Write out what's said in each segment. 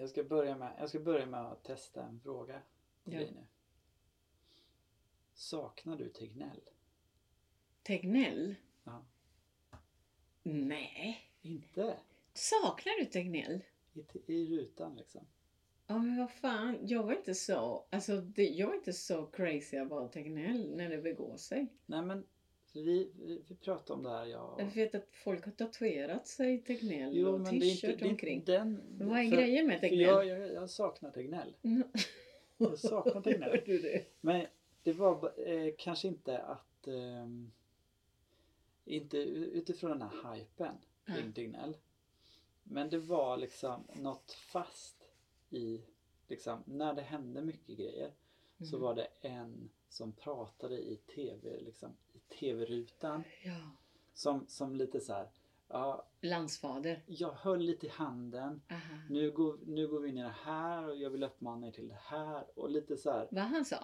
Jag ska börja med, jag ska börja med att testa en fråga till Ja. dig nu. Saknar du Tegnell? Tegnell? Ja. Nej. Inte? Saknar du Tegnell? I, I rutan liksom? Ja men vad fan, jag var inte så, alltså det, jag var inte så crazy about Tegnell när det begår sig. Nej men vi, vi, vi pratade om det här jag Jag vet att folk har tatuerat sig Tegnell Jo och t-shirt omkring. den... Vad är för- grejen med Tegnell? Jag, jag, jag saknar Tegnell. Mm. Jag saknar Tegnell. Gör du det? Men det var eh, kanske inte att... ehm, inte utifrån den här hypen kring Ja. Tegnell. Men det var liksom något fast i... Liksom, när det hände mycket grejer så Mm. var det en som pratade i tv, liksom, tv-rutan. Ja. Som, som lite så här, ja, Landsfader. jag höll lite i handen. Aha. Nu går, nu går vi in i det här och jag vill uppmana er till det här. Och lite så här, Vad han sa?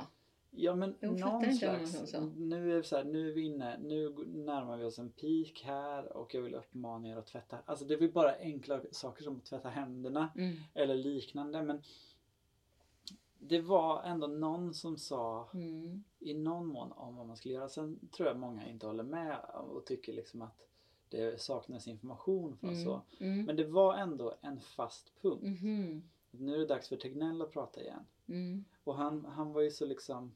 ja men Jag någon slags, nu är så här, nu är vi inne, nu närmar vi oss en peak här och jag vill uppmana er att tvätta. Alltså det är bara enkla saker som att tvätta händerna Mm. eller liknande. Men det var ändå någon som sa Mm. i någon mån om vad man skulle göra. Sen tror jag många inte håller med och tycker liksom att det saknas information från Mm. så. Mm. Men det var ändå en fast punkt. Mhm. Nu är det dags för Tegnell att prata igen. Mm. Och han, han var ju så liksom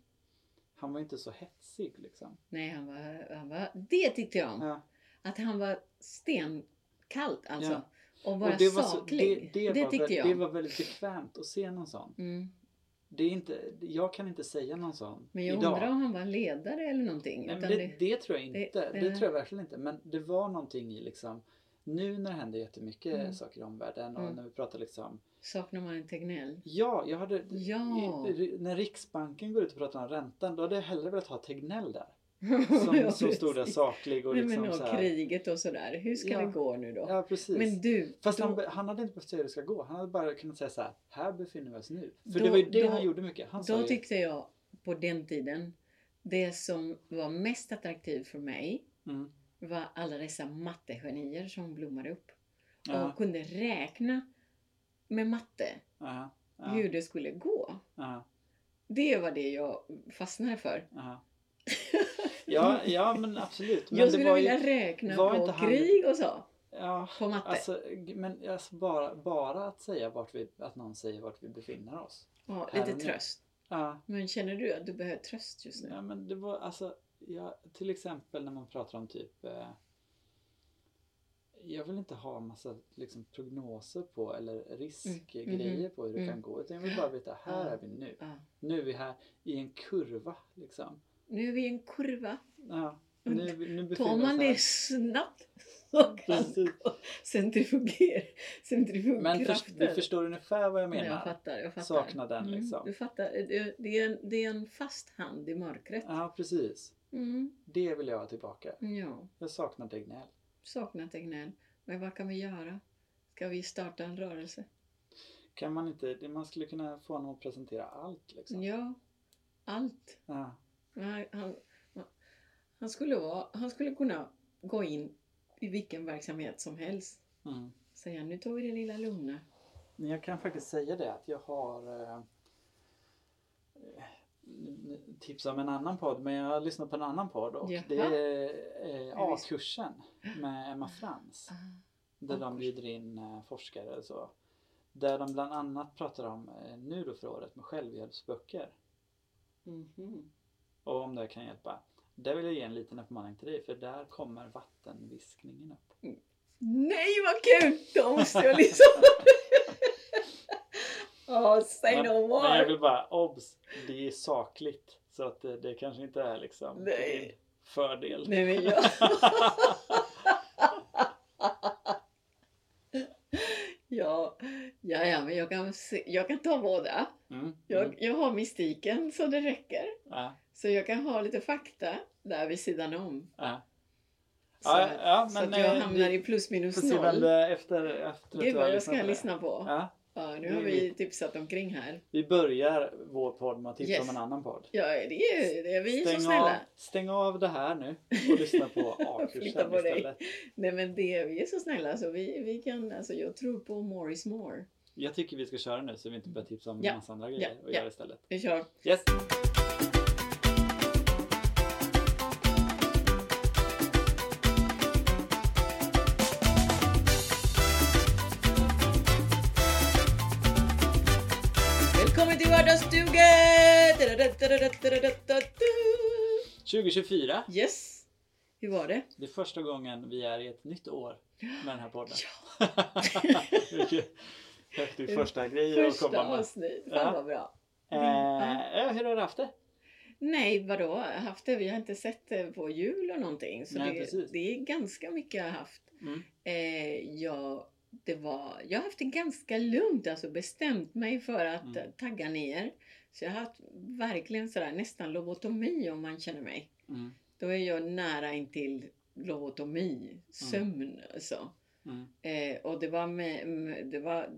Han var inte så hetsig liksom. Nej, han var, han var... Det tyckte jag om. Ja. Att han var stenkallt alltså. Ja. Och bara och det var, så, saklig. det, det, det var, tyckte jag. det var väldigt bekvämt att se någon sån. Mm. Det är inte, jag kan inte säga någon sån Men jag idag. undrar om han var ledare eller någonting. Nej, utan det, det tror jag inte. det- Det, det- tror jag verkligen inte. Men det var någonting i liksom Nu när det händer jättemycket Mm. saker i omvärlden och Mm. när vi pratar liksom Saknar man en Tegnell? Ja, jag hade Ja. i, när Riksbanken går ut och pratar om räntan då hade jag hellre velat ha Tegnell där. Som, Ja, som stod där saklig och liksom men så här. kriget och sådär. Hur ska Ja. det gå nu då? Ja precis. men du, Fast då, han, han hade inte behövt säga hur det ska gå. Han hade bara kunnat säga så här. Här befinner vi oss nu. För Då- det var ju det då- han gjorde mycket. Han då ju, tyckte jag på den tiden, det som var mest attraktivt för mig mm, var alla dessa mattegenier som blommade upp. Och kunde räkna med matte, ja, ja, hur det skulle gå. Det var det jag fastnade för. ja. ja, men absolut. Men jag det skulle var vilja ju, räkna var på inte han- krig och så. ja, På matte. Alltså, men alltså bara, bara att säga vart vi, att någon säger vart vi befinner oss. ja, lite tröst. Ja, Men känner du att du behöver tröst just nu? ja men det var alltså, ja, till exempel när man pratar om typ eh, jag vill inte ha massa liksom, prognoser på eller riskgrejer Mhm. på hur det Mm. kan gå. Utan jag vill bara veta, här är vi nu. Nu är vi här i en kurva liksom. Nu är vi i en kurva. Ja, nu, nu Tar man det snabbt så kan centrifuger. Men först, du förstår ungefär vad jag menar? Jag fattar, jag fattar. Sakna den Mm, liksom. Du fattar. Det, är en, det är en fast hand i mörkret. Ja, precis. Mm, Det vill jag ha tillbaka. ja, Jag saknar Tegnell. saknar Tegnell. Men vad kan vi göra? Ska vi starta en rörelse? Kan man inte, man skulle kunna få honom att presentera allt liksom. Ja, allt. Ja. Han, han, skulle vara, han skulle kunna gå in i vilken verksamhet som helst. Mm. Säga nu tar vi det lilla lugna. Men jag kan faktiskt säga det att jag har eh, eh, tips om en annan podd men jag har lyssnat på en annan podd och Jaha. det är eh, A-kursen med Emma Frans. Ah, Där de bjuder in eh, forskare och så. Där de bland annat pratar om eh, nu då för året med självhjälpsböcker. mhm. Och om det kan hjälpa. Där vill jag ge en liten uppmaning till dig för där kommer vattenviskningen upp. Nej vad kul! Då måste jag lyssna. Ja, say Men- no Men jag more. vill bara, obs! Det är sakligt. Så att det, det kanske inte är liksom Nej. din fördel. Nej men jag... ja, ja, ja, men jag kan, se, jag kan ta båda. Mm, Jag, mm, jag har mystiken så det räcker. Ja, Så jag kan ha lite fakta där vid sidan om. ja. Så, Ja, ja, så att jag eh, hamnar vi i plus minus noll. det är efter, efter Gud vad jag ska det. lyssna på. Ja, Ja, nu har vi tipsat omkring här. vi börjar vår podd med att tipsa Yes. om en annan podd. Ja, det är, det är vi så Stäng av, snälla. stäng av det här nu och lyssna på A-kursen istället. Nej men det, vi är så snälla så vi, vi kan, alltså jag tror på more is more. Jag tycker vi ska köra nu så vi inte börjar tipsa om Ja. massa andra Ja. grejer och Ja. göra istället. Vi kör. Yes! Välkommen till Vardagsstugan! 2024. Yes! Hur var det? Det är första gången vi är i ett nytt år med den här podden. Vilket häftig första grej att Första komma med. avsnitt. Fan Ja. vad bra. Eh, ja, hur har du haft det? Nej, vadå? Haft det? Vi har inte sett det på jul och någonting. Så Nej, det, precis. det är ganska mycket jag har haft. Mm. Eh, ja, det var, jag har haft det ganska lugnt, alltså bestämt mig för att Mm. eh, tagga ner. Så jag har haft verkligen sådär nästan lobotomi om man känner mig. Mm. Då är jag nära intill lobotomi, sömn alltså. Mm. Eh, och det var med, med- det var,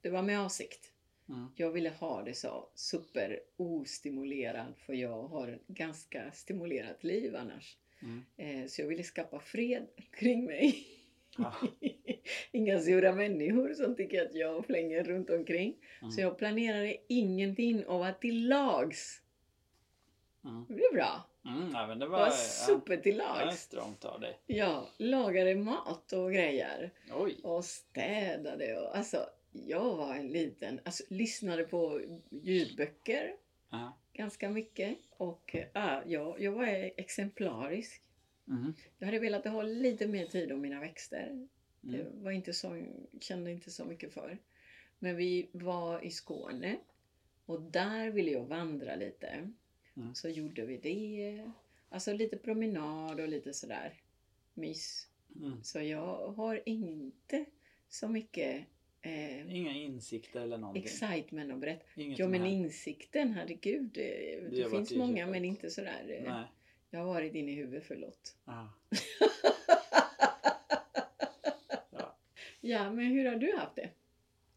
det var med avsikt. Mm. Jag ville ha det så super ostimulerad för jag har ett ganska stimulerat liv annars. Mm. Eh, så jag ville skapa fred kring mig. Ja. Inga sura människor som tycker att jag flänger runt omkring. Mm. Så jag planerade ingenting och var till lags. Mm. Det blev bra. Mm, men det var var super till lags. strångt av dig. Ja, lagade mat och grejer. Oj. Och städade och alltså jag var en liten, alltså lyssnade på ljudböcker Ja. ganska mycket. Och äh, ja, jag var exemplarisk. Mm. Jag hade velat ha lite mer tid om mina växter. Det Mm. var inte så, kände inte så mycket för. Men vi var i Skåne och där ville jag vandra lite. Mm. Så gjorde vi det. Alltså lite promenad och lite sådär mys. Mm. Så jag har inte så mycket eh, Inga insikter eller någonting. excitement att berätta. Inget Ja men hänt. insikten, herregud. Det, det finns många men inte sådär. eh, Nej. Jag har varit inne i huvudet, förlåt. Ja. Ja. Ja, men hur har du haft det?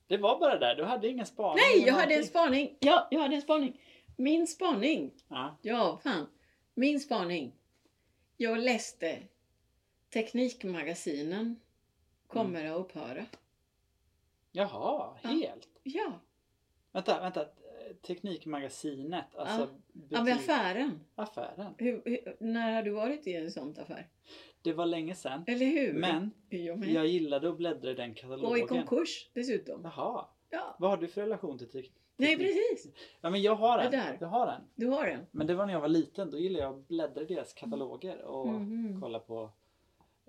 Det var bara där. Du hade ingen spaning. Nej, jag hade en spaning! Ja, jag hade en spaning. Min spaning. Ja. Ja, fan. Min spaning. Jag läste Teknikmagasinen kommer att upphöra. Jaha, Ja. helt. Ja, Vänta, vänta. Teknikmagasinet. Alltså ja men affären. affären. Hur, hur, när har du varit i en sån affär? Det var länge sedan. Eller hur? Men jag med. jag gillade att bläddra i den Och i katalogen. konkurs dessutom. Jaha. Ja. Vad har du för relation till teknik? Nej, precis. Ja men jag har en. där. Jag har en. Du har den. Men det var när jag var liten. Då gillade jag att bläddra i deras kataloger och Mhm. kolla på.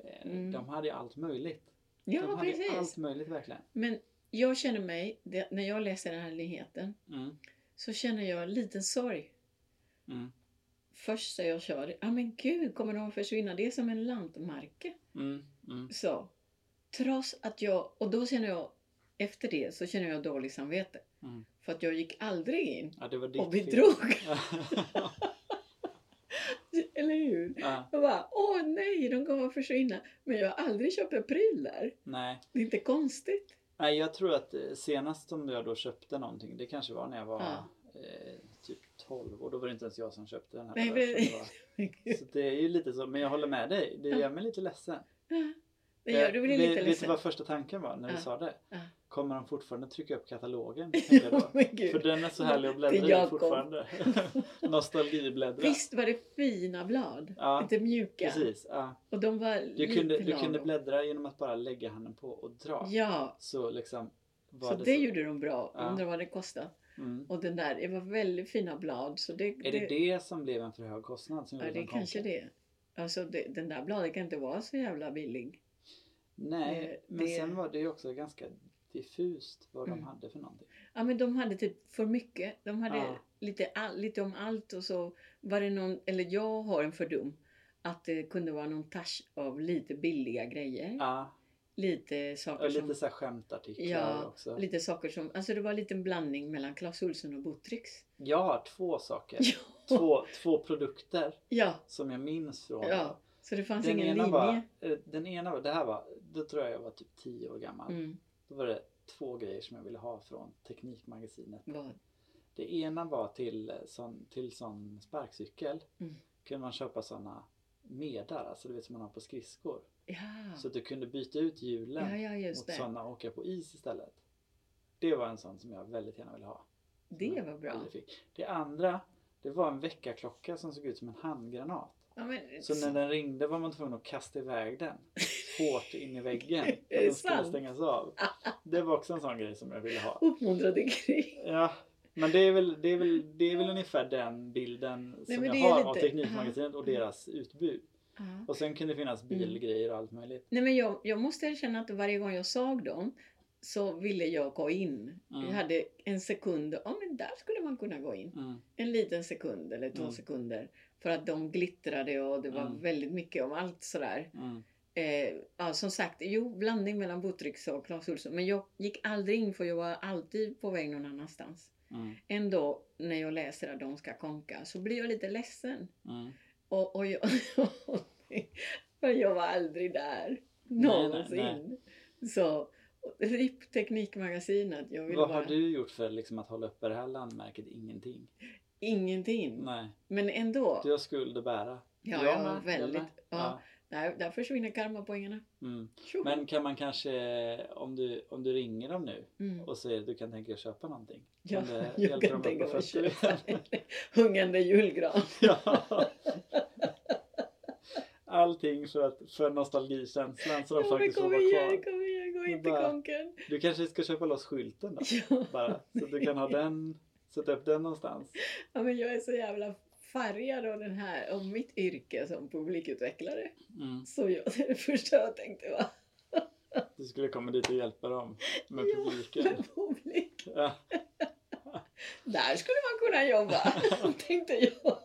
Eh, Mm. De hade ju allt möjligt. Ja, de hade precis. allt möjligt verkligen. Men jag känner mig, det, när jag läser den här nyheten, Mm. så känner jag en liten sorg. Mm. Först när jag kör, ja men gud, kommer de att försvinna? Det är som en lantmärke. Mm. Mm. Så, trots att jag, och då känner jag, efter det så känner jag dåligt samvete. Mm. För att jag gick aldrig in Ja, och bedrog. Eller hur? ja, Jag bara, åh nej, de kommer att försvinna. Men jag har aldrig köpt en pryl där. nej. Det är inte konstigt. Nej, jag tror att eh, senast som jag då köpte någonting, det kanske var när jag var Ja. eh, typ 12 och då var det inte ens jag som köpte den här. Nej, det var, så det är ju lite så, men jag håller med dig. Det gör mig lite ledsen. Det gör du Eh, lite vet, vet du ledsen. vad första tanken var när du sa det? Kommer de fortfarande trycka upp katalogen? gud. För den är så härlig att bläddra i fortfarande. Nostalgibläddra. Visst var det fina blad? Ja, Lite mjuka. precis. Ja. Och de var Du, lite kunde, du kunde bläddra genom att bara lägga handen på och dra. Ja, Så liksom så det det så. gjorde de bra. Ja. Undrar vad det kostade. Mm. Och den där, det var väldigt fina blad. Så det, Är det det som blev en för hög kostnad? Som Ja, det är kanske det. Alltså det, den där bladet kan inte vara så jävla billig. Nej, Eh, men det- sen var det ju också ganska diffust vad de Mm. hade för någonting. Ja men de hade typ för mycket. De hade Ja. lite, all, lite om allt och så var det någon, eller jag har en fördom. Att det kunde vara någon touch av lite billiga grejer. Ja, Lite saker och som... lite så här skämtartiklar Ja, också. Lite saker som, alltså det var lite en blandning mellan Clas Ohlson och Buttricks. Har två saker. Ja, Två, två produkter ja, som jag minns från. ja. Så det fanns Den ingen ena, linje. var, eh, den ena var, det här var, då tror jag jag var typ 10 år gammal. Mm, Då var det två grejer som jag ville ha från Teknikmagasinet. vad? Det ena var till eh, sån, till sån sparkcykel. Mm. kunde man köpa såna medar, alltså du vet som man har på skridskor. Ja. Så att du kunde byta ut hjulen ja, ja, mot sådana och åka på is istället. Det var en sån som jag väldigt gärna ville ha. Det var bra. Det andra, det var en väckarklocka som såg ut som en handgranat. Ja, men, Så när den ringde var man tvungen att kasta iväg den hårt in i väggen. För att det den skulle sant? stängas av. Det var också en sån grej som jag ville ha. Uppmuntrade krig. Ja, men det är väl, det är väl, det är väl ungefär den bilden som men jag har av lite- Teknikmagasinet och deras utbud. Ja. Och sen kan det finnas Mm. bilgrejer och allt möjligt. Nej men jag, jag måste erkänna att varje gång jag såg dem så ville jag gå in. Mm. Jag hade en sekund, ja men där skulle man kunna gå in. Mm. En liten sekund eller två Mm. sekunder. För att de glittrade och det var Mm. väldigt mycket om allt sådär. Mm. Eh, ja, som sagt, jo, blandning mellan Buttricks och Clas Ohlson. Men jag gick aldrig in för jag var alltid på väg någon annanstans. Mm. Ändå, när jag läser att de ska konka så blir jag lite ledsen. Mm. Och, och jag, för jag var aldrig där. Nej, nej, Någonsin. Så, RIP Teknikmagasinet. Jag vill Vad bara... har du gjort för liksom, att hålla uppe det här landmärket? Ingenting. Ingenting. Nej, Men ändå. du har skuld att bära. Ja, Jag jag var väldigt... med. Ja, där, där försvinner karmapoängerna. Mm. Men kan man kanske, om du, om du ringer dem nu Mm. och säger att du kan tänka dig att köpa någonting. Ja, jag kan tänka mig att köpa igen? en Hungande julgran. Ja. Allting för, att, för nostalgikänslan så de Ja, faktiskt får vara igen, kvar. kom igen, gå Det är in till bara- konken. Du kanske ska köpa loss skylten då? Ja. Bara, så att du kan ha den, sätta upp den någonstans. ja, men jag är så jävla färgad av den här, av mitt yrke som publikutvecklare. Mm. Så jag, det första jag tänkte va. Du skulle komma dit och hjälpa dem med Ja, publiken. med publik. Ja. Där skulle man kunna jobba, tänkte jag.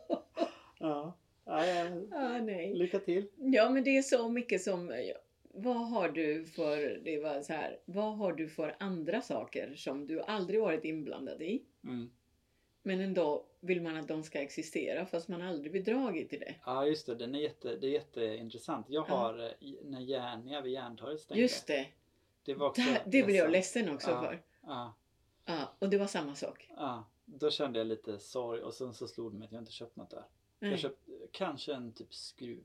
Ja. Ja, ja. Ah, nej. Lycka till. Ja, men det är så mycket som... ja, Vad har du för... Det var så här. Vad har du för andra saker som du aldrig varit inblandad i? Mm. Men ändå vill man att de ska existera fast man aldrig bidragit till det. Ja just det, den är jätte, det är jätteintressant. Jag Ja. har, eh, i- när Järnia vid Järntorget stängde. Just det. Det var också Där, det blev jag ledsen också Ja. för. Ja, Ja, och det var samma sak. ja. Då kände jag lite sorg och sen så slog det mig att jag inte köpt något där. Nej. Jag köpte kanske en typ skruv.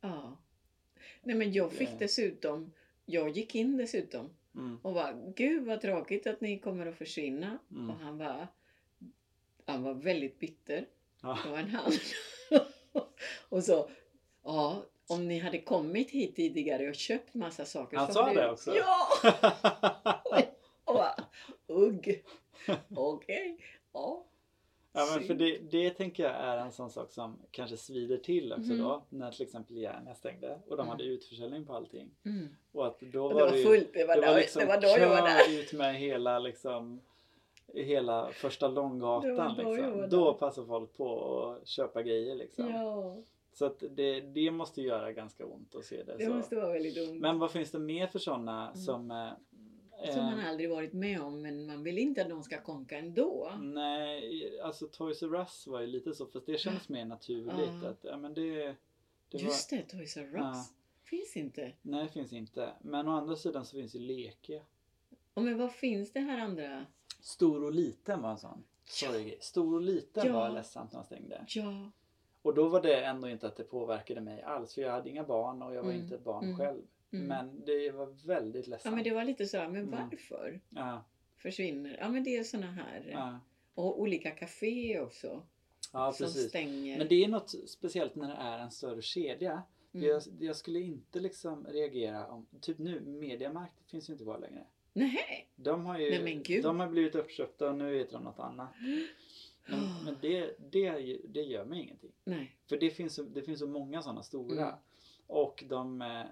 Ja. Nej, men jag fick Det- dessutom... Jag gick in dessutom Mm. och var Gud vad tråkigt att ni kommer att försvinna. Mm. Och han var... Han var väldigt bitter. Ja. Det var en han. och så, ja, om ni hade kommit hit tidigare och köpt massa saker. Han sa det också? Ja! Och bara, ugg. Okej. Ja. Ja men för det, det tänker jag är en sån sak som kanske svider till också Mhm. då. När till exempel Järnia stängde och de Mm. hade utförsäljning på allting. Mm. Och att då Och det var var det ju fullt. Det var, det då, var liksom det var då jag var där. ut med hela liksom Hela första långgatan var då liksom. var Då passar folk på att köpa grejer liksom. Ja, Så att det, det måste göra ganska ont att se det. det så. måste vara väldigt dumt. Men vad finns det mer för sådana Mm. som eh, Som man eh, aldrig varit med om men man vill inte att de ska konka ändå. Nej, alltså Toys R Us var ju lite så fast det kändes mer naturligt. Ja. Att, ja, men det, det Just det, Toys R Us. Ja. Finns inte. Nej, finns inte. Men å andra sidan så finns ju Leke. Men vad finns det här andra? Stor och liten var en sån. Sorry, grej. Stor och liten Ja. var ledsamt när de stängde. Ja. Och då var det ändå inte att det påverkade mig alls. För jag hade inga barn och jag var Mm, inte barn mm, själv. mm. Men det var väldigt Ja ledsamt. men det var lite så men Mm. varför ja, försvinner? Ja men det är såna här. ja, Och olika kaféer också. ja, som precis. stänger. Men det är något speciellt när det är en större kedja. Mm. Jag, jag skulle inte liksom reagera om, typ nu, Mediamarkt finns ju inte kvar längre. Nej. De har ju Nej, men gud. de har blivit uppköpta och nu heter de något annat. Men, men det, det, det gör mig ingenting. Nej. För det finns, så- det finns så många sådana stora. Mm. Och de, eh,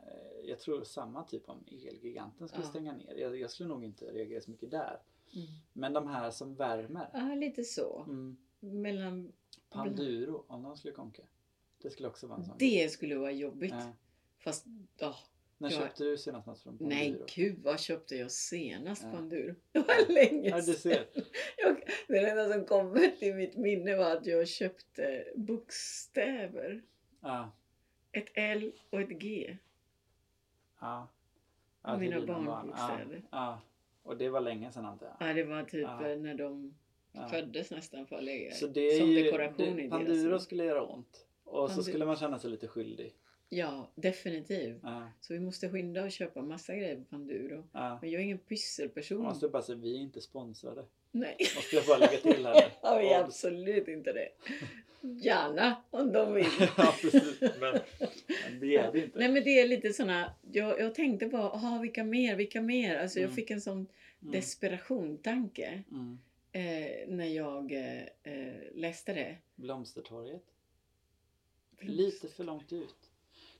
jag tror samma typ om Elgiganten skulle Ja. stänga ner. Jag, jag skulle nog inte reagera så mycket där. Mm. Men de här som värmer. Ja lite så. Mm. Mellan... Panduro, om de skulle konka. Det skulle också vara en sån. Det skulle vara jobbigt. Ja. Fast, åh, När Ja. köpte du senast något från Panduro? nej gud vad köpte jag senast Ja. på Enduro? Det var länge Ja, du sedan. ser. Jag, det enda som kommer till mitt minne var att jag köpte bokstäver. Ja. Ett L och ett G. Ja. Mina till dina barn. barnbokstäver. Ja. ja. Och det var länge sedan antar jag. Ja, det var typ Ja. eh, när de Ja. föddes nästan för att lägga Så det är som ju, dekoration det, i Panduro skulle göra ont. Och så Pandu- skulle man känna sig lite skyldig. Ja, definitivt. Ja, Så vi måste skynda och köpa massa grejer på Panduro. ja. Men jag är ingen Jag pysselperson. måste bara säga, vi är inte sponsrade. Nej. Måste jag bara lägga till här. Ja, vi är absolut inte det. Gärna om de vill. ja, precis. Men, men det är vi inte. Nej men det är lite såna, jag, jag tänkte bara, aha, vilka mer, vilka mer? Alltså jag Mm. fick en sån Mm. desperation-tanke Mm. eh, när jag eh, läste det. Blomstertorget. Lite för långt ut.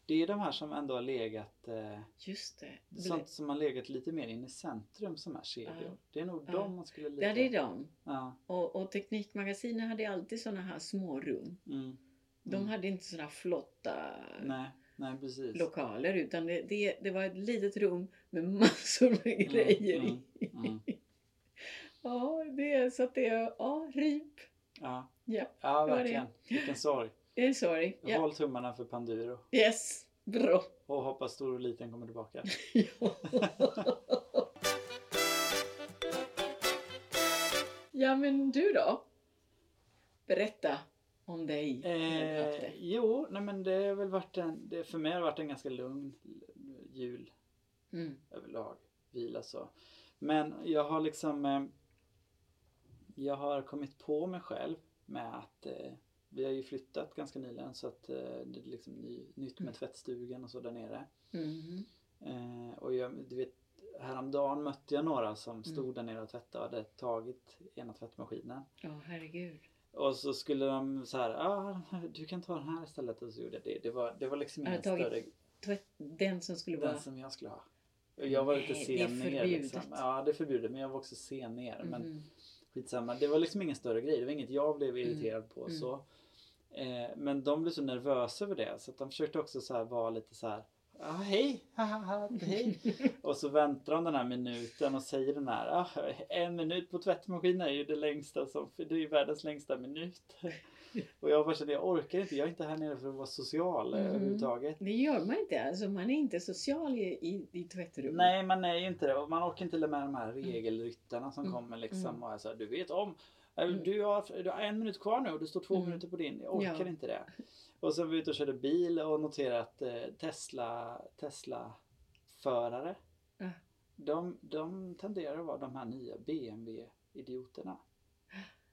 Det är de här som ändå har legat eh, Just det. Sånt som har legat lite mer in i centrum som är kedjor. Ja. Det är nog Ja. de man skulle lika... Ja, det är de. Ja. Och, och Teknikmagasinet hade alltid såna här små rum. Mm. De Mm. hade inte såna flotta Nej, nej precis. lokaler utan det, det, det var ett litet rum med massor med grejer mm, i. Mm. Ja, det är så att det är, ja, rip. Ja. Ja, ja, verkligen. Vilken sorg. Det är sorry. Ja. Håll tummarna för Panduro. Yes, bra. Och hoppas stor och liten kommer tillbaka. ja, men du då? Berätta om dig. Eh, jo, nej men det har väl varit en, det för mig har det varit en ganska lugn jul Mm. överlag. Vila så. Men jag har liksom eh, Jag har kommit på mig själv med att eh, vi har ju flyttat ganska nyligen så att eh, det är liksom ny, nytt med Mm. tvättstugan och så där nere. Mm. Eh, och jag, du vet, häromdagen mötte jag några som stod Mm. där nere och tvättade och hade tagit ena tvättmaskinen. Ja, herregud. Och så skulle de så här, ah, du kan ta den här istället och så gjorde jag det. Det var, det var liksom ingen större Tvätt, den som skulle vara... den som jag skulle ha. Jag var lite Nej, det är sen ner förbjudet. liksom. Ja det är förbjudet men jag var också sen ner. Men Mhm. skitsamma. Det var liksom ingen större grej. Det var inget jag blev Mm. irriterad på. Mm. Så. Eh, men de blev så nervösa över det så de försökte också så vara lite så här. Ah, hej, hej. och så väntar de den här minuten och säger den här. Ah, en minut på tvättmaskinen är ju det längsta som, för det är ju världens längsta minut. och jag bara kände, jag orkar inte. Jag är inte här nere för att vara social eh, Mhm. överhuvudtaget. Det gör man inte. Alltså, man är inte social i, i, i tvättrummet. Nej, man är ju inte det. Och man orkar inte med de här regelryttarna som Mm. kommer liksom Mm. och är så här, du vet om. Mm. Du har, du har en minut kvar nu och det står två Mm. minuter på din. Jag orkar Ja. inte det. Och så var vi ute och körde bil och noterade att eh, Tesla, Tesla förare Ja. de, de tenderar att vara de här nya BMW-idioterna.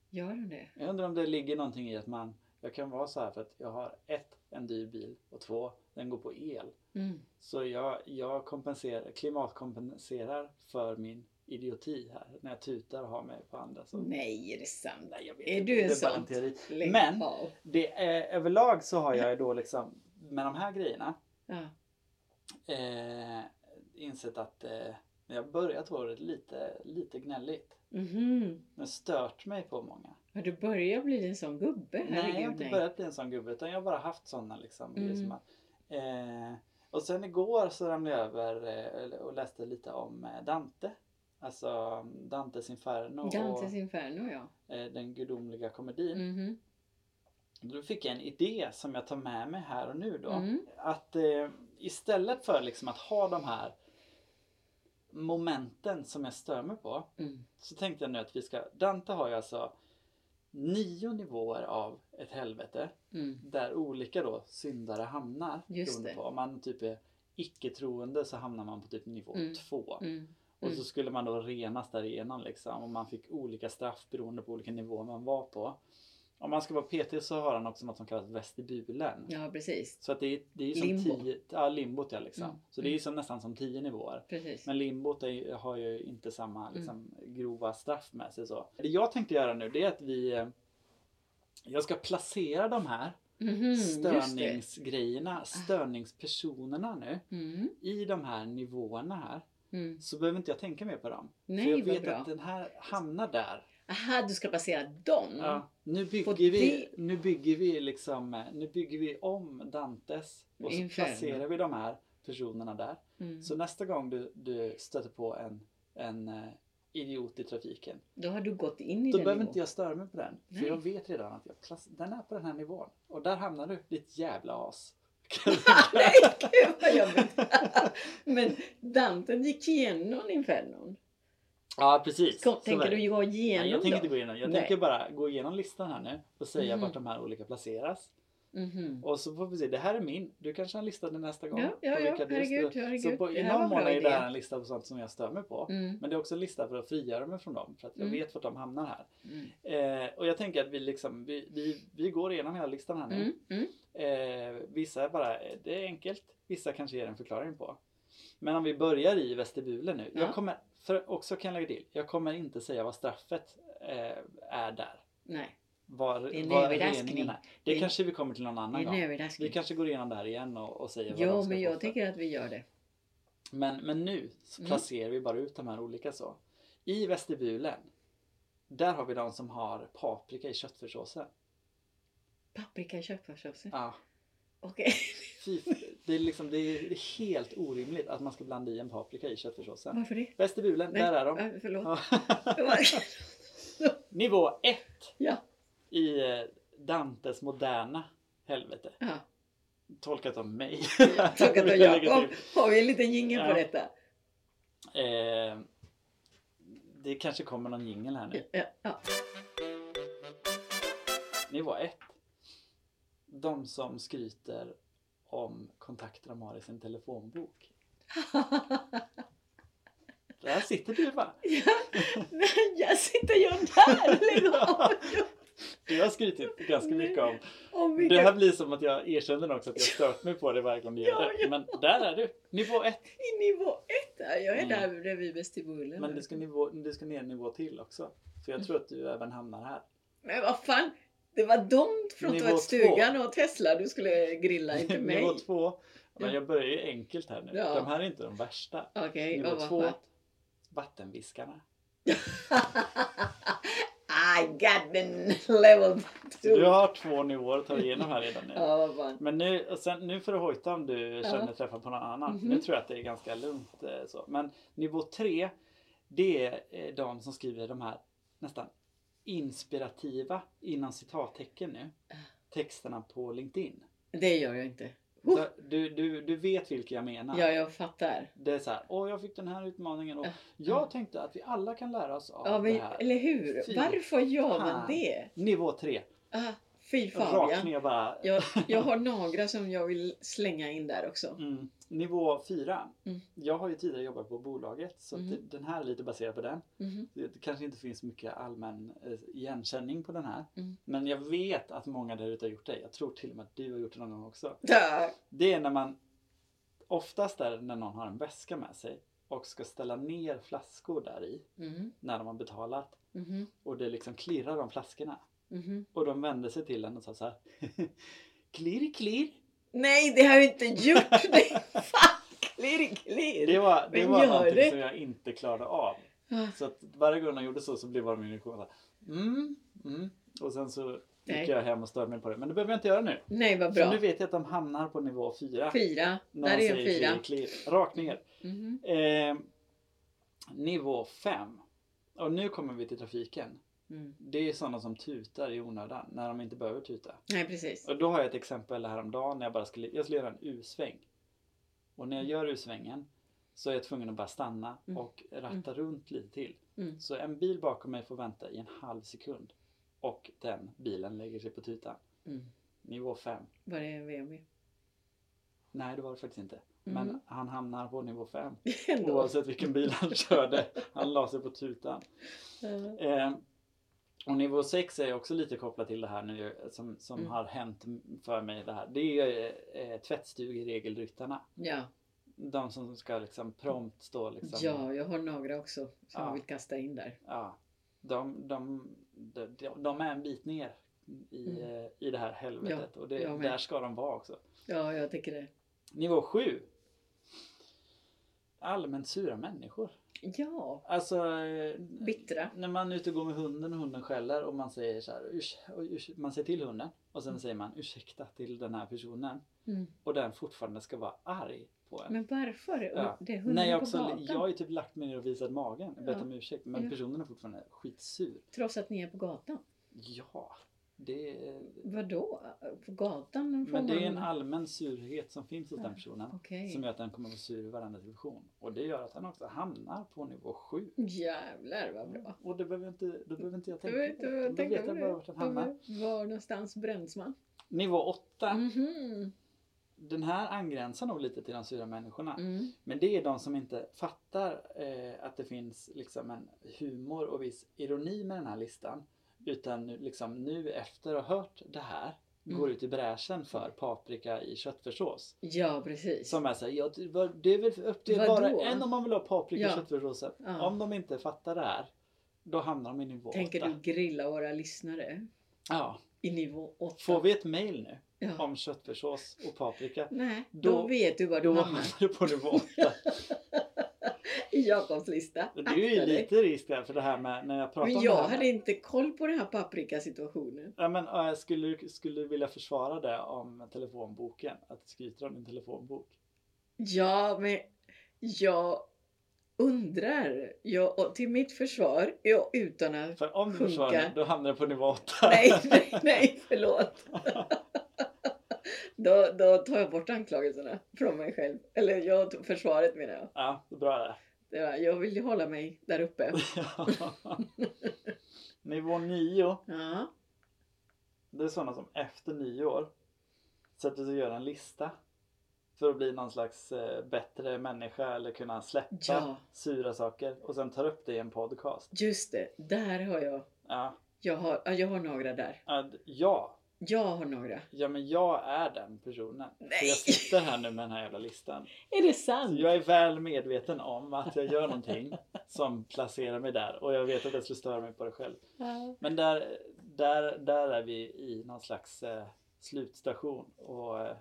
Gör de det? Jag undrar om det ligger någonting i att man jag kan vara så här för att jag har ett, en dyr bil och två, den går på el. Mm. Så jag, jag kompenserar, klimatkompenserar för min idioti här när jag tutar och har mig på andra. Så. Nej, är det sant? Nej, jag vet Är inte. du en sån? Men- av. Det är, överlag så har jag då liksom med de här grejerna Ja. eh, insett att eh, jag har börjat vara lite, lite gnälligt. Mhm. Men stört mig på många. Har du börjat bli en sån gubbe? nej, jag har Herregud, inte börjat bli en sån gubbe utan jag har bara haft sådana liksom. Mm. Liksom att, eh, och sen igår så ramlade jag över eh, och läste lite om eh, Dante. Alltså Dantes Inferno Dantes Inferno, ja. och eh, den gudomliga komedin. Mhm. Då fick jag en idé som jag tar med mig här och nu då. Mm. Att eh, istället för liksom att ha de här momenten som jag stör mig på. Mm. Så tänkte jag nu att vi ska, Dante har ju alltså nio nivåer av ett helvete. Mm. Där olika då syndare hamnar. Just det. På. Om man typ är icke-troende så hamnar man på typ nivå Mm. Två. Mm. Och så Mm. skulle man då renas därigenom liksom. Och man fick olika straff beroende på olika nivåer man var på. Om man ska vara PT så har han också något som kallas vestibulen. Ja, precis. Så att det är, det är som Limbo. tio, ja limbot ja liksom. Mm. Så det är Mm. som, nästan som tio nivåer. Precis. Men limbot är, har ju inte samma Mm. liksom, grova straff med sig så. Det jag tänkte göra nu det är att vi eh, Jag ska placera de här det. störningsgrejerna, störningspersonerna nu Mm. i de här nivåerna här. Mm. Så behöver inte jag tänka mer på dem. Nej, För jag vet bra. att den här hamnar där. Aha, du ska placera dem? Ja, nu bygger vi, det- nu bygger vi liksom, nu bygger vi om Dantes och så Inferno. placerar vi de här personerna där. Mm. Så nästa gång du, du stöter på en, en eh, idiot i trafiken. Då har du gått in i Då den behöver nivån. inte jag störa mig på den. För Nej. jag vet redan att jag den är på den här nivån. Och där hamnar du, ditt jävla as. Nej, gud vad jobbigt! Men Dante gick igenom Infernon. ja precis. Kom, tänker du gå igenom Nej, jag tänker då? inte gå igenom. Jag Nej. tänker bara gå igenom listan här nu och säga Mhm. vart de här olika placeras. Mhm. Och så får vi se, det här är min. Du kanske har en lista till nästa gång. Ja, ja, ja, herregud, herregud. Så på, i någon mån är det här en lista på sånt som jag stör mig på. Mm. Men det är också en lista för att frigöra mig från dem. För att jag Mm. vet vart de hamnar här. Mm. Eh, och jag tänker att vi liksom, vi, vi, vi går igenom hela listan här nu. Mm. Mm. Eh, vissa är bara, det är enkelt. Vissa kanske ger en förklaring på. Men om vi börjar i vestibulen nu. Ja. Jag kommer, för också kan jag lägga till, jag kommer inte säga vad straffet eh, är där. Nej, Var, Det är var överraskning. reningen är. Det Det- kanske vi kommer till någon annan gång. Vi kanske går igenom det här igen och, och säger vad de Ja, ska men få jag tycker att vi gör det. Men, men nu så Mm. placerar vi bara ut de här olika så. I vestibulen, där har vi de som har paprika i köttfärssåsen. Paprika i köttfärssåsen. Ja, Okej. fy, det, är liksom, det är helt orimligt att man ska blanda i en paprika i köttfärssåsen. Varför det? Vestibulen, Nej, där är de. äh, Förlåt. Nivå 1 ja. I eh, Dantes moderna helvete. ja. Tolkat av mig. Tolkat av jag Jakob. Har vi en liten jingel Ja. på detta? Eh, det kanske kommer någon jingel här nu. Ja. ja. Nivå 1. De som skryter om kontakter de har i sin telefonbok. Där sitter du va? Nej, jag sitter ju där! Lägg av! Du har skrytit ganska mycket om. Om Det här blir som att jag erkänner också att jag stört mig på det varje gång du gör det. Men där är du. Nivå 1. I nivå ett där. Jag är Mm. där bredvid vestibulen. Men du ska, nivå, du ska ner en nivå till också. För jag tror att du även hamnar här. Men vad fan! Det var de från tvättstugan och Tesla du skulle grilla, inte mig. Nivå 2. Men Ja. jag börjar ju enkelt här nu. Ja. De här är inte de värsta. Okej, Nivå och vad 2. skönt. Vattenviskarna. I got the level Så two. du har två nivåer att ta igenom här redan nu. Ja, vad fan. Men nu, och sen, nu får du hojta om du känner dig träffad på någon annan. Mhm. Nu tror jag att det är ganska lugnt. eh, Så. Men nivå 3 det är eh, de som skriver de här nästan inspirativa inom citattecken nu. Texterna på LinkedIn. Det gör jag inte. Oh. Du, du, du vet vilka jag menar. Ja, jag fattar. Det är så här, åh jag fick den här utmaningen och Ja. jag tänkte att vi alla kan lära oss av Ja, men, det här. eller hur? Fy Varför gör man det? Nivå 3. Ah, fy Rakt Fabian. ner bara. Jag, jag har några som jag vill slänga in där också. Mm. Nivå 4. Mm. Jag har ju tidigare jobbat på bolaget så Mm. den här är lite baserad på den. Mhm. Det kanske inte finns mycket allmän eh, igenkänning på den här. Mm. Men jag vet att många där ute har gjort det. Jag tror till och med att du har gjort det någon gång också. Där. Det är när man oftast är när någon har en väska med sig och ska ställa ner flaskor där i Mhm. när de har betalat Mhm. och det liksom klirrar om flaskorna. Mhm. Och de vände sig till en och sa så här. klirr, klirr. Nej, det har jag inte gjort! Det. Fan, klirr, klirr! Det var, det Men var någonting det? som jag inte klarade av. Ah, Så att varje gång de gjorde så så blev min reaktion så här. Mm, mm. Och sen så Nej. gick jag hem och störde mig på det. Men det behöver jag inte göra nu. Nej, vad bra. nu vet jag att de hamnar på nivå 4. Fyra. När Där de är säger fyra. klirr, klirr. Rakt ner. Mhm. Eh, nivå 5. Och nu kommer vi till trafiken. Mm. Det är sådana som tutar i onödan när de inte behöver tuta. Nej, precis. Och då har jag ett exempel häromdagen när jag bara skulle, jag skulle göra en U-sväng. Och när jag gör U-svängen så är jag tvungen att bara stanna Mm. och ratta runt lite till. Mm. Så en bil bakom mig får vänta i en halv sekund. Och den bilen lägger sig på tutan. Mm. Nivå 5. Var det en BMW? Nej det var det faktiskt inte. Mm. Men han hamnar på nivå 5. Ändå. Oavsett vilken bil han körde. Han la sig på tutan. Eh, och nivå 6 är också lite kopplat till det här nu som, som Mm. har hänt för mig. Det här. Det är eh, tvättstugeregelryttarna. ja. De som ska liksom prompt stå liksom. ja, jag har några också som Ja. jag vill kasta in där. ja de, de, de, de är en bit ner i, Mm. eh, i det här helvetet. och det, där ska de vara också. Ja, jag tycker det. Nivå 7. Allmänt sura människor. Ja, Alltså bittra. när man är ute och går med hunden och hunden skäller och man säger så här, och usch, man säger till hunden och sen Mm. säger man ursäkta till den här personen Mm. och den fortfarande ska vara arg på en. Men varför? Ja. Det är hunden Nej, jag, på också, gatan. jag har ju typ lagt mig ner och visat magen och bett Ja. om ursäkt men Ja. personen är fortfarande skitsur. Trots att ni är på gatan. Ja, det Vadå? På gatan? men det är en allmän surhet som finns hos den Ja, personen. Okej. Som gör att den kommer att vara sur i varenda situation. Och det gör att han också hamnar på nivå 7. Jävlar vad bra. Och det behöver inte, då behöver inte jag tänka på det. Då tänker vet jag bara vart han hamnar. Var någonstans bränns man? Nivå 8. Mhm. Den här angränsar nog lite till de sura människorna. Mm. Men det är de som inte fattar eh, att det finns liksom en humor och viss ironi med den här listan. Utan nu- liksom nu efter att ha hört det här Mm. går ut i bräschen för paprika i köttfärssås. Ja, precis. Som är såhär, ja, det, är väl upp till bara en om man vill ha paprika i Ja. köttfärssåsen. Ja. Om de inte fattar det här, då hamnar de i nivå Tänker 8. du grilla våra lyssnare Ja. i nivå 8? Får vi ett mail nu Ja. om köttfärssås och paprika, Nej, då, Då- vet du var du då hamnar. hamnar du på nivå 8. I Jakobs lista. Det är ju lite risk där för det här med när jag pratar Men om jag det här med- hade inte koll på den här paprikasituationen. Ja, men, äh, skulle, du- skulle du vilja försvara det om telefonboken? Att du skryter om din telefonbok? Ja, men jag undrar. Jag, och till mitt försvar, jag, utan att... För om du Sjunka. försvarar då hamnar du på nivå 8. Nej, nej, nej, förlåt. Då, då tar jag bort anklagelserna från mig själv. Eller jag, försvaret menar jag. Ja, bra det. Var, jag vill ju hålla mig där uppe. nivå 9, Ja, det är sådana som efter nyår sätter sig och gör en lista. För att bli någon slags eh, bättre människa eller kunna släppa Ja. sura saker. Och sen tar upp det i en podcast. just det. Där har jag. Ja, Jag har, ja, jag har några där. ja, Jag har några. ja men jag är den personen. För Nej. jag sitter här nu med den här jävla listan. Är det Så sant? jag är väl medveten om att jag gör någonting som placerar mig där och jag vet att jag skulle störa mig på det själv. Ja. Men där, där, där är vi i någon slags eh, slutstation och eh,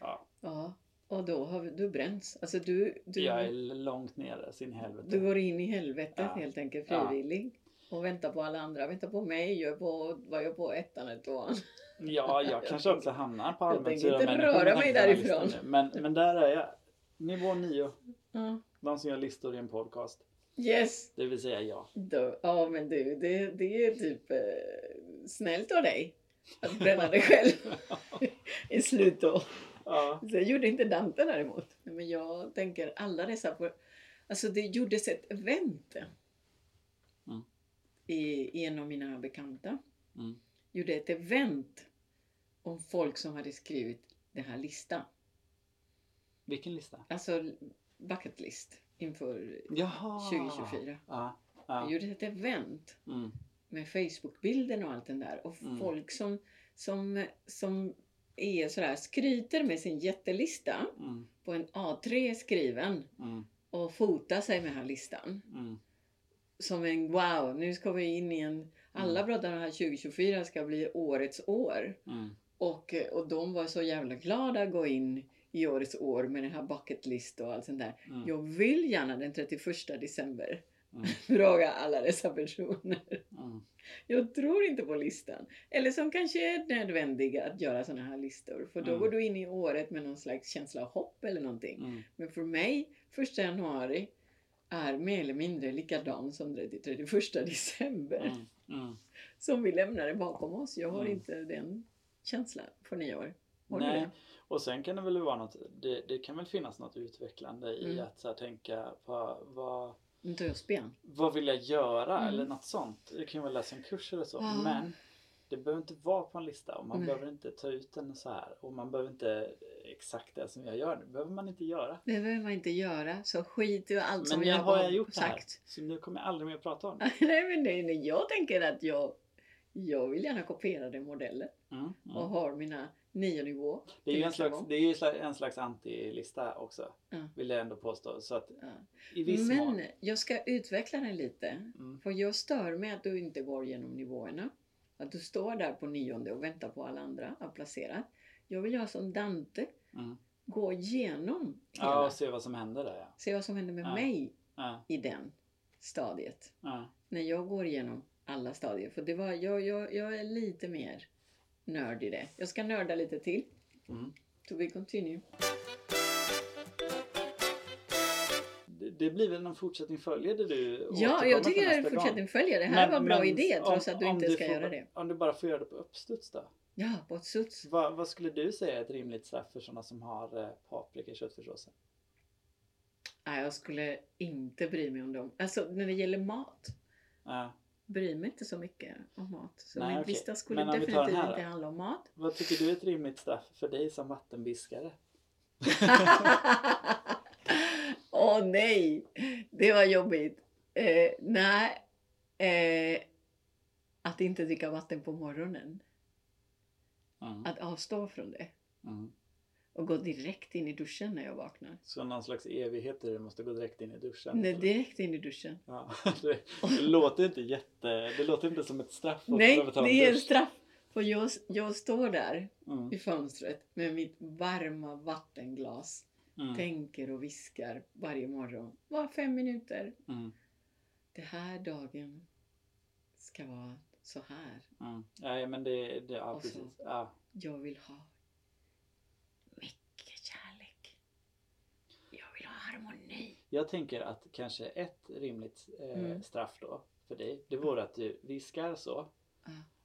ja, Ja, och då har vi, du bränns. Alltså du, du, jag är långt nere sin helvete. du går in i helvetet Ja. helt enkelt Ja. Och väntar på alla andra. Väntar på mig. Jag på, var jag på ettan eller tvåan? Ja, jag kanske också hamnar på Jag allmänt tänker inte röra mig därifrån. Men, men där är jag. Nivå 9. Ja. De som gör listor i en podcast. Yes! Det vill säga jag. Då, ja men du, det, det är typ eh, snällt av dig. Att bränna dig själv i slut då. Ja. Så jag gjorde inte Dante däremot. Men jag tänker alla dessa på... Alltså det gjordes ett event. Mm. I, en av mina bekanta. Mm. Gjorde ett event om folk som hade skrivit den här listan. Vilken lista? Alltså bucket list inför Jaha. 2024. Ja. Jag ja. gjorde ett event Mm. med Facebook-bilden och allt den där. Och Mm. folk som, som, som är sådär, skryter med sin jättelista Mm. på en A3 skriven Mm. och fotar sig med den här listan. Som en wow, nu ska vi in i en... Alla pratar om att 2024 ska bli årets år. Mm. Och, och de var så jävla glada att gå in i årets år med den här bucket list och allt sånt där. Mm. Jag vill gärna den 31 december Mm. fråga alla dessa personer. Mm. Jag tror inte på listan. Eller som kanske är nödvändiga att göra sådana här listor. För då Mm. går du in i året med någon slags känsla av hopp eller någonting. Mm. Men för mig, första januari är mer eller mindre likadan som 30 31 december. Mm. Mm. Som vi lämnade bakom oss. Jag har Mm. inte den känslan på nyår. Har Nej. det? Och sen kan det väl vara något, det, det kan väl finnas något utvecklande i Mm. att så tänka på vad, dödsben. vad vill jag göra Mm. eller något sånt. Jag kan ju väl läsa en kurs eller så. Men det behöver inte vara på en lista och man Nej. behöver inte ta ut den så här. Och man behöver inte exakt det som jag gör. Det behöver man inte göra. Det behöver man inte göra. Så skit i allt som Men nu jag har jag gjort det här. sagt. Så nu kommer jag aldrig mer prata om det. nej, men nej, nej, jag tänker att jag, jag vill gärna kopiera den modellen. Mm. Och Mm. har mina nio nivå. Det är ju en slags, det är en slags anti-lista också. Ja. Vill jag ändå påstå. Så att i viss mån. Men jag ska utveckla den lite. Mm. För jag stör mig att du inte går igenom nivåerna. Att du står där på nionde och väntar på alla andra att placera. Jag vill göra som Dante. Mm. Gå igenom hela. Ja, och se vad som händer där ja. Se vad som händer med Ja. mig Ja, i den stadiet. När jag går igenom alla stadier. För det var, jag, jag, jag är lite mer nörd i det. Jag ska nörda lite till. Mm. To be continue. Det, blir väl någon fortsättning följer det du Ja, jag tycker att fortsättning följer. Det här Men- var en bra men idé om- trots att du om inte ska får, göra det. Om du bara får göra det på uppstuds då? Ja, på ett suts. Vad, vad skulle du säga är ett rimligt straff för sådana som har eh, paprika i köttfärssåsen? Nej, jag skulle inte bry mig om dem. Alltså när det gäller mat. Ja. Bryr mig inte så mycket om mat. Så Nej, min lista skulle tar den definitivt här inte handla om mat. Vad tycker du är ett rimligt straff för dig som vattenbiskare? Åh nej! Det var jobbigt. Eh, nej. Eh, att inte dricka vatten på morgonen. Mm. Att avstå från det. Mm. Och gå direkt in i duschen när jag vaknar. Så någon slags evighet där du måste gå direkt in i duschen? Nej, direkt in i duschen. Ja, det, det låter inte jätte... Det låter inte som ett straff Nej, det är dusch. straff. För jag, jag står där Mm. i fönstret med mitt varma vattenglas. Mm. Tänker och viskar varje morgon. Var fem minuter. Mm. Det här dagen ska vara så här. Mm. Ja, men det... det ja, Och så- precis. Ja. Jag vill ha mycket kärlek. Jag vill ha harmoni. Jag tänker att kanske ett rimligt eh, Mm. straff då för dig, det vore att du viskar så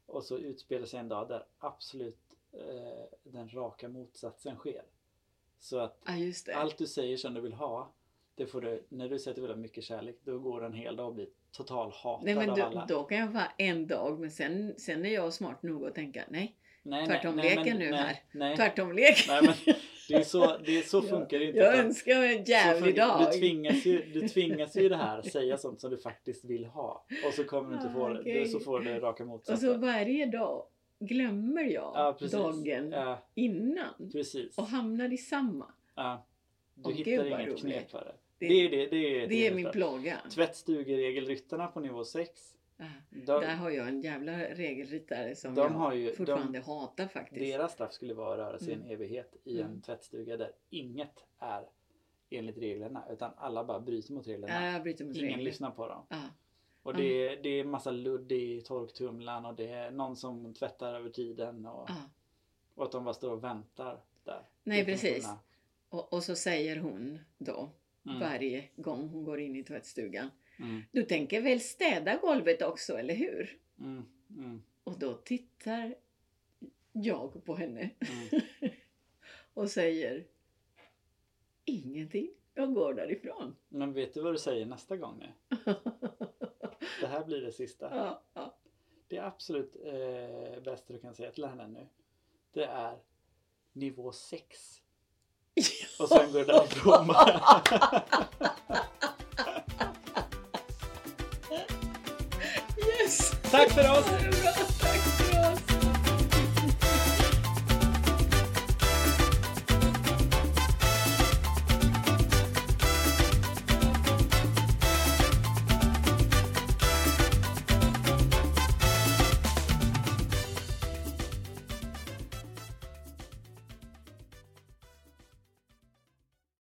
och så utspelar sig en dag där absolut eh, den raka motsatsen sker. Så att det. allt du säger som du vill ha, det får du, när du vill ha mycket kärlek, då går en hel dag och blir total hatad Nej, men av då, alla. då kan jag vara en dag, men sen, sen är jag smart nog att tänka nej, nej, tvärtomleken nu nej, här. Nej, tvärtomlek. nej men det är så, det är så funkar det inte. Jag önskar mig en jävlig dag. Du tvingas, ju, du tvingas ju det här säga sånt som du faktiskt vill ha. Och så kommer du inte få det. Ah, okej. Så får du det raka Och motsatsen. så varje dag glömmer jag ja, dagen Ja, innan precis. och hamnar i samma. Ja. Du Åh, hittar gud, inget knep för det. Det- Det är det. Det är, ett Det är min plåga. Tvättstugeregelryttarna på nivå 6. Ja. De, Där har jag en jävla regelryttare som De jag har ju- fortfarande hatar faktiskt. deras straff skulle vara att röra sig i en Mm. evighet i en Mm. tvättstuga där inget är enligt reglerna. Utan alla bara bryter mot reglerna. Ja, bryter mot Ingen regler. lyssnar på dem. Ja. Och det är, det är massa ludd i torktumlaren och det är någon som tvättar över tiden och, Ja. och att de bara står och väntar där. Nej, precis. Och, och så säger hon då Mm. varje gång hon går in i tvättstugan. Mm, Du tänker väl städa golvet också, eller hur? mm, mm, Och då tittar jag på henne mm. och säger ingenting. Jag går därifrån. Men vet du vad du säger nästa gång nu? Det här blir det sista. ja, ja. Det absolut eh, bästa du kan säga till henne nu. Det är nivå 6. Och sen går det därifrån. Yes! Tack för oss!